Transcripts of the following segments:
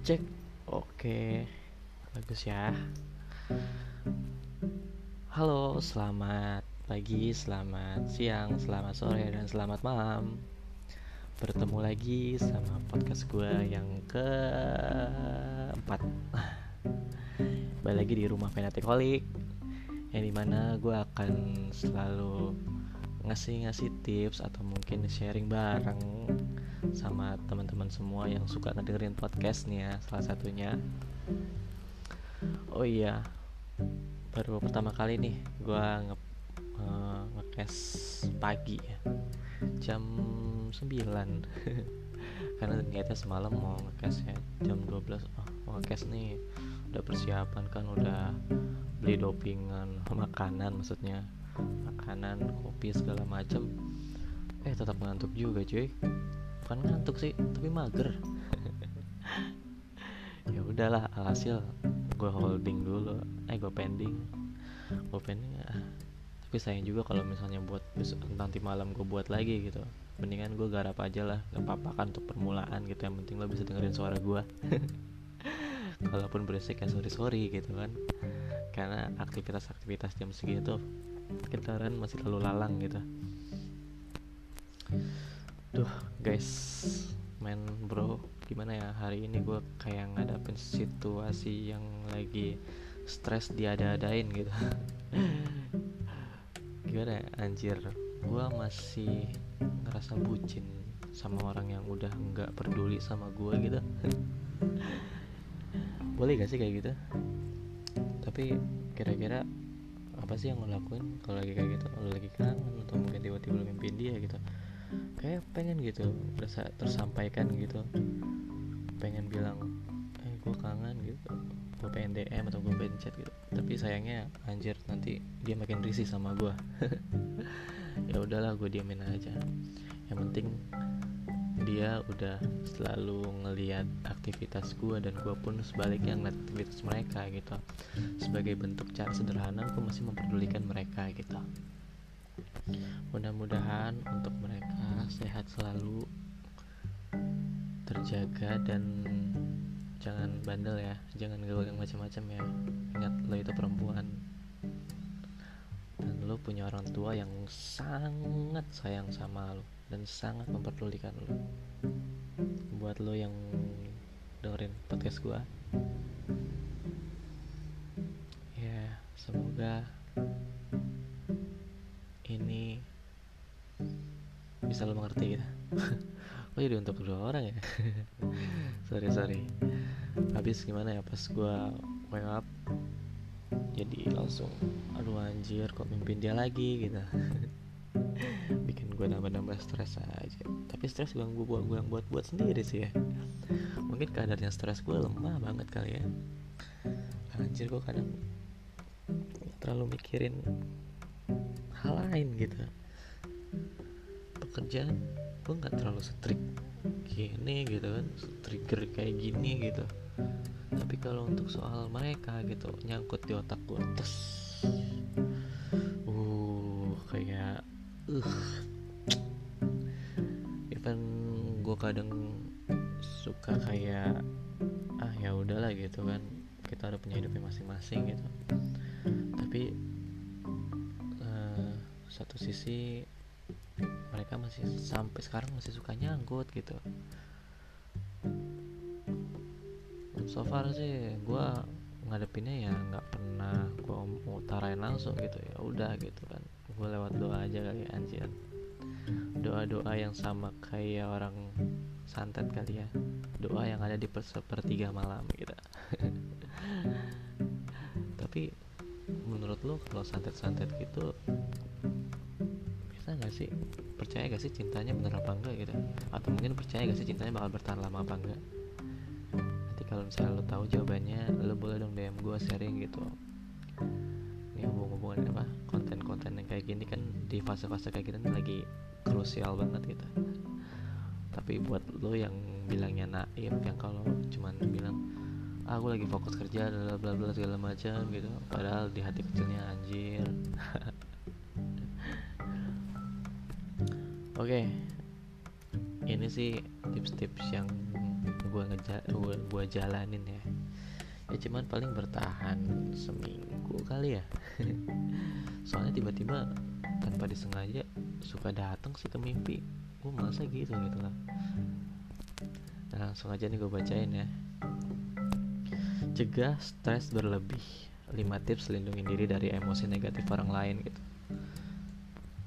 cek. Oke. Bagus ya. Halo selamat pagi selamat siang selamat sore dan selamat malam. Bertemu lagi sama podcast gue yang keempat. Balik lagi di rumah Fanaticolic yang di mana gue akan selalu ngasih-ngasih tips atau mungkin sharing bareng sama teman-teman semua yang suka ngedengerin podcast nih ya salah satunya. Oh iya baru pertama kali nih gue nge uh, ngekes pagi ya jam 9 karena niatnya semalam mau ngekes ya jam 12 oh mau ngekes nih. Udah persiapan kan udah beli dopingan makanan maksudnya. Makanan kopi segala macam eh tetap ngantuk juga cuy bukan ngantuk sih tapi mager. Ya udahlah alhasil gue holding dulu. Eh gue pending. Gue pending ah. tapi sayang juga kalau misalnya buat nanti malam gue buat lagi gitu. Mendingan gue garap aja lah gak apa-apa kan untuk permulaan gitu. Yang penting lo bisa dengerin suara gue kalaupun berisik ya sorry sorry gitu kan. Karena aktivitas-aktivitas jam segitu kendaraan masih lalu lalang gitu. Duh guys men bro gimana ya? Hari ini gue kayak ngadapin situasi yang lagi stres diada-adain gitu. Gimana ya? Anjir gue masih ngerasa bucin sama orang yang udah nggak peduli sama gue gitu. Boleh gak sih kayak gitu? Tapi kira-kira apa sih yang lo lakuin kalau lagi kayak gitu? Lo lagi kangen atau mungkin tiba-tiba lo mimpiin dia gitu kayak pengen gitu berasa tersampaikan gitu. Pengen bilang eh gue kangen gitu. Gue pengen DM atau gue pengen chat gitu. Tapi sayangnya anjir nanti dia makin risih sama gue ya udahlah gue diamin aja. Yang penting dia udah selalu ngeliat aktivitas gue dan gue pun sebaliknya ngeliat aktivitas mereka gitu. Sebagai bentuk cara sederhana gue masih memperdulikan mereka gitu mudah-mudahan untuk mereka sehat selalu terjaga dan jangan bandel ya. Jangan gaul yang macam-macam ya. Ingat lo itu perempuan. Dan lo punya orang tua yang sangat sayang sama lo dan sangat memperdulikan lo. Buat lo yang dengerin podcast gua. Ya semoga bisa lo mengerti gitu. Oh jadi untuk dua orang ya? Sorry sorry. Habis gimana ya pas gua wake up? Jadi langsung aduh anjir kok mimpin dia lagi? gitu. Bikin gue nambah-nambah stres aja. Tapi stres gue gue buat gue buat buat sendiri sih ya. Mungkin kadarnya stres gue lemah banget kali ya. Anjir gue kadang terlalu mikirin hal lain gitu pekerjaan gue nggak terlalu strict gini gitu kan trigger kayak gini gitu. Tapi kalau untuk soal mereka gitu nyangkut di otak gue tes uh kayak uh. Even gue kadang suka kayak ah ya udahlah gitu kan kita udah punya hidupnya masing-masing gitu. Tapi uh, satu sisi mereka masih sampai sekarang masih suka nyangkut gitu. So far sih gue ngadepinnya ya nggak pernah gue utarain langsung gitu. Ya udah gitu kan gue lewat doa aja kali anjir. Doa doa yang sama kayak orang santet kali ya. Doa yang ada di sepertiga malam gitu. Tapi menurut lo kalau santet santet gitu nggak sih? Percaya gak sih cintanya bener apa enggak gitu? Atau mungkin percaya gak sih cintanya bakal bertahan lama apa enggak nanti kalau misalnya lo tahu jawabannya lo boleh dong DM gue sharing gitu. Ini hubung-hubungan apa? Konten-konten yang kayak gini kan di fase-fase kayak gini lagi krusial banget gitu. Tapi buat lo yang bilangnya naif yang kalau cuman bilang ah, aku lagi fokus kerja bla bla bla segala macam gitu. Padahal di hati kecilnya anjir oke. Okay. ini sih tips-tips yang gue ngeja gua, gua jalanin ya. Ya cuman paling bertahan seminggu kali ya. Soalnya tiba-tiba tanpa disengaja suka datang sih ke mimpi. Gue masa gitu gitu lah. Nah langsung aja nih gue bacain ya. Cegah stres berlebih. 5 tips lindungi diri dari emosi negatif orang lain gitu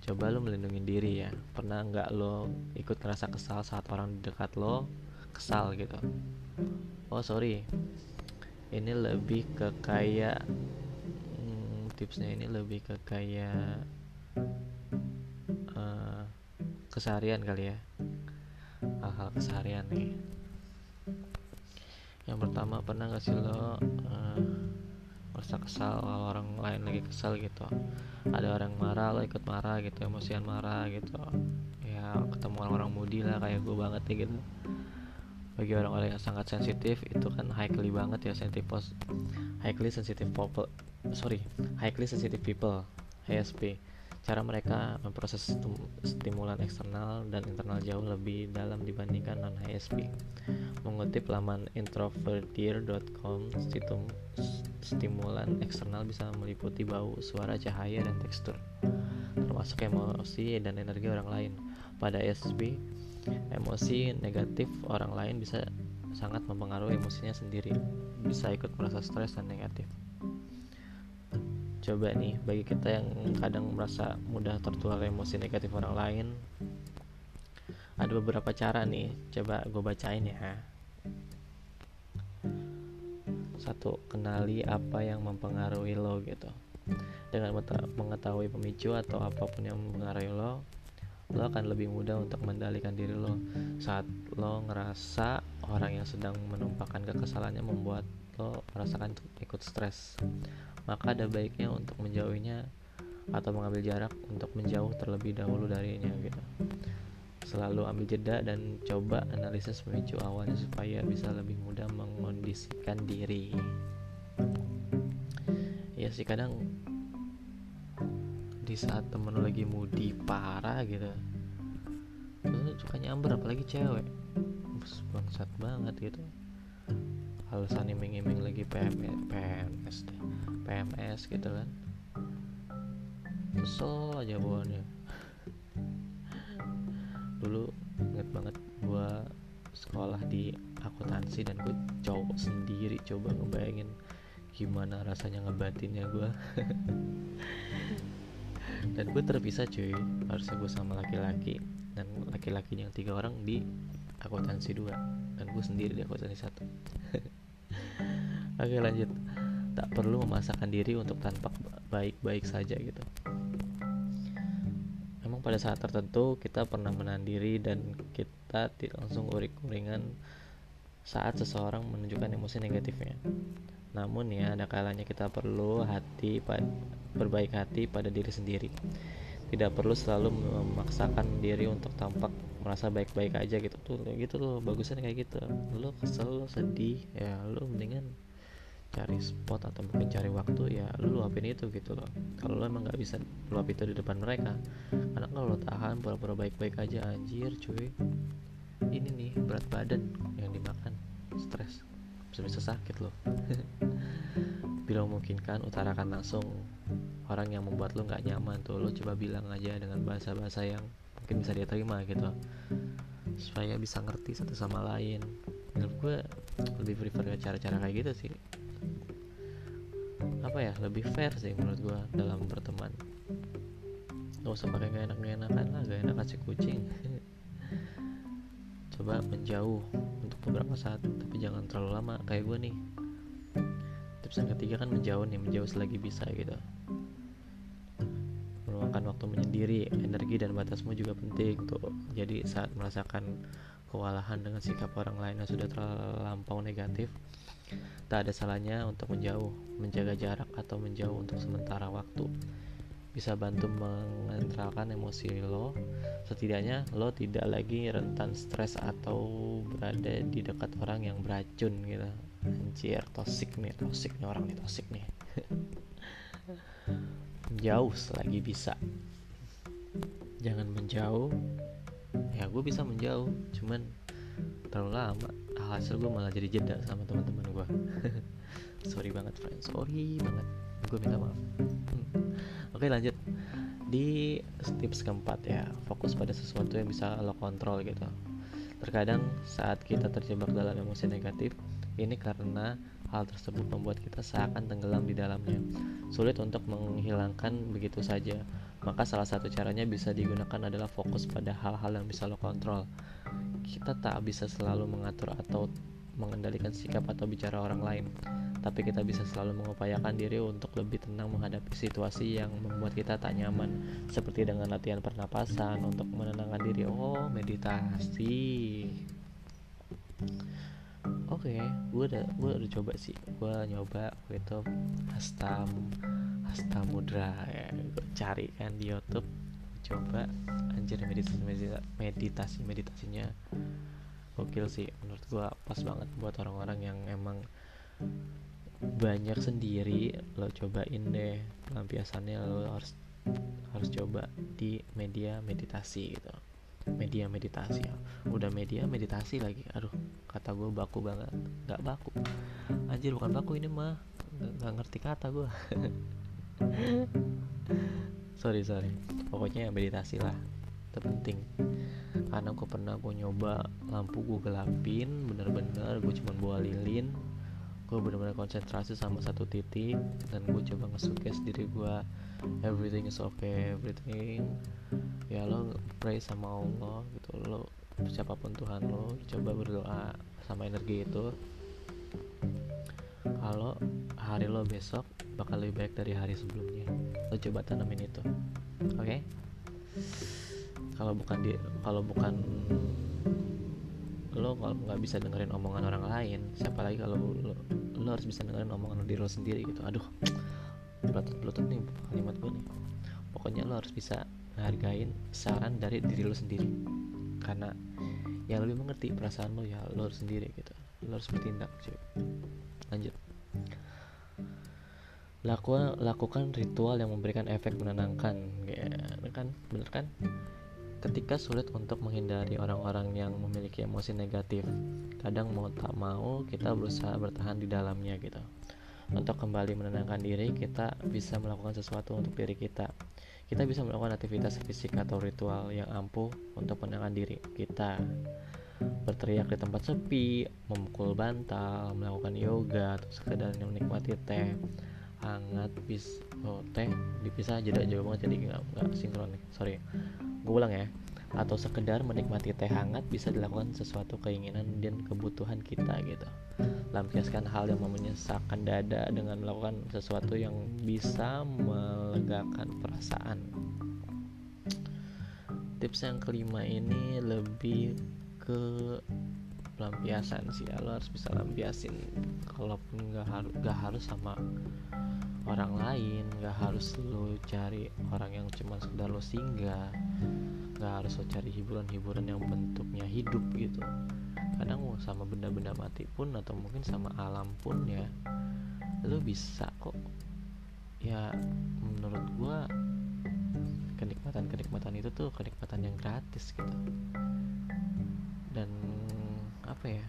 coba lo melindungi diri ya. Pernah nggak lo ikut ngerasa kesal saat orang di dekat lo kesal gitu? Oh sorry. Ini lebih ke kayak hmm, tipsnya ini lebih ke kayak uh, keseharian kali ya. Hal-hal keseharian nih. Yang pertama pernah gak sih lo uh, merasa kesal kalau orang lain lagi kesal gitu ada orang marah lo ikut marah gitu emosian marah gitu. Ya ketemu orang-orang mudi lah kayak gue banget nih gitu. Bagi orang-orang yang sangat sensitif itu kan highly banget ya sensitif pos highly sensitive people sorry highly sensitive people HSP cara mereka memproses stimulan eksternal dan internal jauh lebih dalam dibandingkan non HSP mengutip laman introvertier.com stimulan eksternal bisa meliputi bau suara cahaya dan tekstur termasuk emosi dan energi orang lain. Pada HSP emosi negatif orang lain bisa sangat mempengaruhi emosinya sendiri bisa ikut merasa stres dan negatif coba nih bagi kita yang kadang merasa mudah tertular emosi negatif orang lain ada beberapa cara nih coba gue bacain ya. Satu kenali apa yang mempengaruhi lo gitu. Dengan mengetahui pemicu atau apa pun yang mempengaruhi lo lo akan lebih mudah untuk mengendalikan diri lo. Saat lo ngerasa orang yang sedang menumpahkan kekesalannya membuat lo merasakan ikut stres. Maka ada baiknya untuk menjauhinya atau mengambil jarak untuk menjauh terlebih dahulu darinya gitu. Selalu ambil jeda dan coba analisis pemicu awalnya supaya bisa lebih mudah mengondisikan diri. Ya sih kadang di saat temen lo lagi moody parah gitu lo suka nyamber apalagi cewek. Bangsat banget gitu alasan iming-iming lagi PM, PMS PMS gitu kan. Kesel aja bawaannya. Dulu inget banget gua sekolah di akuntansi dan gue cowok sendiri. Coba ngebayangin gimana rasanya ngebatinnya gue dan gue terpisah cuy. Harusnya gue sama laki-laki. Dan laki-laki yang tiga orang di akuntansi dua. Dan gue sendiri di akuntansi satu oke lanjut. Tak perlu memasakkan diri untuk tampak baik-baik saja gitu. Memang pada saat tertentu kita pernah menahan diri dan kita langsung urik-uringan saat seseorang menunjukkan emosi negatifnya. Namun ya ada kalanya kita perlu hati berbaik hati pada diri sendiri. Tidak perlu selalu memaksakan diri untuk tampak merasa baik-baik aja gitu. Tuh gitu loh bagusnya kayak gitu. Lo kesel lo sedih ya lo mendingan cari spot atau mungkin cari waktu ya lo luapin itu gitu loh. Kalau lo emang nggak bisa luap itu di depan mereka karena kalau lo tahan pura-pura baik-baik aja anjir cuy. Ini nih berat badan yang dimakan stres bisa-bisa sakit loh. Bila memungkinkan utarakan langsung. Orang yang membuat lo nggak nyaman tuh lo coba bilang aja dengan bahasa-bahasa yang mungkin bisa dia terima gitu. Supaya bisa ngerti satu sama lain. Menurut gue lebih prefer cara-cara kayak gitu sih apa ya lebih fair sih menurut gue dalam berteman. Gak usah pakai gak enak-enakan lah gak enak kasih kucing. Coba menjauh untuk beberapa saat tapi jangan terlalu lama. Kayak gue nih tips yang ketiga kan menjauh nih menjauh selagi bisa gitu. Meluangkan waktu menyendiri energi dan batasmu juga penting tuh jadi saat merasakan kewalahan dengan sikap orang lain yang sudah terlampau negatif tak ada salahnya untuk menjauh menjaga jarak atau menjauh untuk sementara waktu. Bisa bantu mengentralkan emosi lo. Setidaknya lo tidak lagi rentan stres atau berada di dekat orang yang beracun gitu. Anjir tosik nih tosik nih orang nih tosik nih. Jauh selagi bisa. Jangan menjauh. Ya gue bisa menjauh cuman terlalu lama alhasil gue malah jadi jeda sama teman-teman gue sorry banget friend. Sorry banget. Gue minta maaf. Hmm. oke lanjut. Di tips keempat ya fokus pada sesuatu yang bisa lo kontrol gitu. Terkadang saat kita terjebak dalam emosi negatif ini karena hal tersebut membuat kita seakan tenggelam di dalamnya. Sulit untuk menghilangkan begitu saja maka salah satu caranya bisa digunakan adalah fokus pada hal-hal yang bisa lo kontrol kita tak bisa selalu mengatur atau mengendalikan sikap atau bicara orang lain, tapi kita bisa selalu mengupayakan diri untuk lebih tenang menghadapi situasi yang membuat kita tak nyaman, seperti dengan latihan pernapasan untuk menenangkan diri. Oh, meditasi. Oke, okay, gue udah gue udah coba sih, gue nyoba itu hasta hasta mudra ya, gue cari kan di YouTube, coba. Anjir meditasi meditasi meditasinya gokil sih. Menurut gua pas banget buat orang-orang yang emang banyak sendiri lo cobain deh pelampiasannya lo harus harus coba di media meditasi gitu media meditasi. Ya. udah media meditasi lagi. Aduh kata gue baku banget. Nggak baku. Anjir bukan baku ini mah nggak ngerti kata gue sorry sorry. Pokoknya meditasi lah. Terpenting. Karena gue pernah gue nyoba lampu gue gelapin bener-bener. Gue cuma bawa lilin gue bener-bener konsentrasi sama satu titik dan gue coba nge diri gue everything is okay everything. Ya lo pray sama Allah gitu. Lo siapa pun Tuhan lo coba berdoa sama energi itu. Kalau hari lo besok bakal lebih baik dari hari sebelumnya lo coba tanamin itu. Oke? Okay? kalau bukan di kalau bukan lo kalau nggak bisa dengerin omongan orang lain. Siapa lagi kalau lo, lo harus bisa dengerin omongan diri lo sendiri gitu. Aduh belotot belotot nih kalimat gue nih. Pokoknya lo harus bisa menghargain saran dari diri lo sendiri. Karena yang lebih mengerti perasaan lo ya lo harus sendiri gitu. Lo harus bertindak cuy. Lanjut. Laku, lakukan ritual yang memberikan efek menenangkan. Ya kan? Bener kan ketika sulit untuk menghindari orang-orang yang memiliki emosi negatif. Kadang mau tak mau kita berusaha bertahan di dalamnya gitu. Untuk kembali menenangkan diri, kita bisa melakukan sesuatu untuk diri kita. Kita bisa melakukan aktivitas fisik atau ritual yang ampuh untuk menenangkan diri kita. Berteriak di tempat sepi, memukul bantal, melakukan yoga, atau sekedar menikmati teh hangat bis oh teh dipisah jeda jauh banget jadi nggak nggak sinkron nih. Sorry. Gue ulang ya. Atau sekedar menikmati teh hangat bisa dilakukan sesuatu keinginan dan kebutuhan kita gitu. Lampiaskan hal yang menyesakkan dada dengan melakukan sesuatu yang bisa melegakan perasaan. Tips yang kelima ini lebih ke pelampiasan sih. Ya lo harus bisa lampiasin kalaupun nggak harus nggak harus sama orang lain nggak harus lo cari orang yang cuma sekedar lo singgah nggak harus lo cari hiburan-hiburan yang bentuknya hidup gitu. Kadang sama benda-benda mati pun atau mungkin sama alam pun ya lo bisa kok. Ya menurut gua kenikmatan-kenikmatan itu tuh kenikmatan yang gratis gitu. Dan apa ya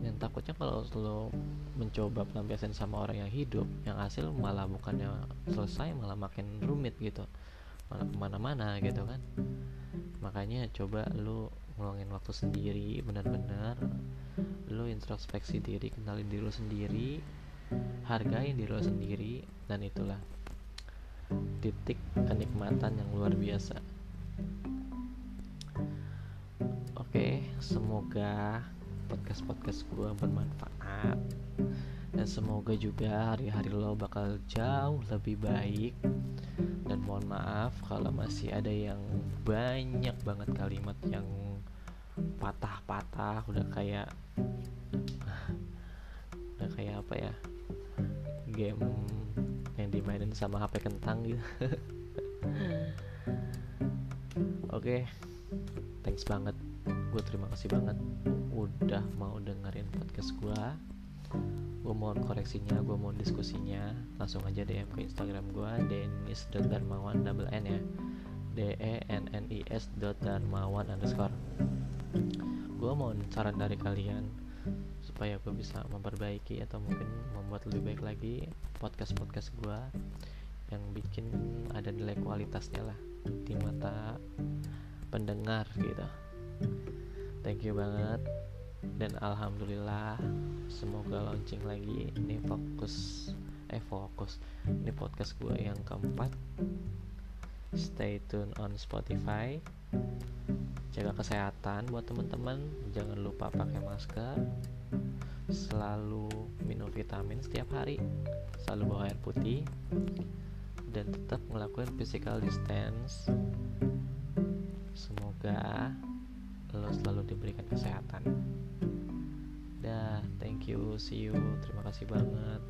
dan takutnya kalau lo mencoba pelampiasan sama orang yang hidup yang hasil malah bukannya selesai malah makin rumit gitu malah ke mana-mana gitu kan. Makanya coba lo ngeluangin waktu sendiri benar-benar lo introspeksi diri kenalin diri lo sendiri hargain diri lo sendiri dan itulah titik kenikmatan yang luar biasa semoga podcast-podcast gue bermanfaat. Dan semoga juga hari-hari lo bakal jauh lebih baik. Dan mohon maaf kalau masih ada yang banyak banget kalimat yang patah-patah udah kayak udah kayak apa ya game yang dimainin sama HP kentang gitu. Oke okay. thanks banget gue terima kasih banget udah mau dengerin podcast gue gue mohon koreksinya gue mohon diskusinya. Langsung aja DM ke Instagram gue denis.darmawan double n ya. D e n n i s darmawan underscore. Gue mohon saran dari kalian supaya gue bisa memperbaiki atau mungkin membuat lebih baik lagi podcast podcast gue yang bikin ada nilai kualitasnya lah di mata pendengar gitu thank you banget. Dan alhamdulillah semoga launching lagi. Ini fokus eh fokus. Ini podcast gue yang keempat. Stay tune on Spotify. Jaga kesehatan buat teman-teman jangan lupa pakai masker. Selalu minum vitamin setiap hari. Selalu bawa air putih. Dan tetap melakukan physical distance. Semoga lo selalu diberikan kesehatan. Dah thank you see you. Terima kasih banget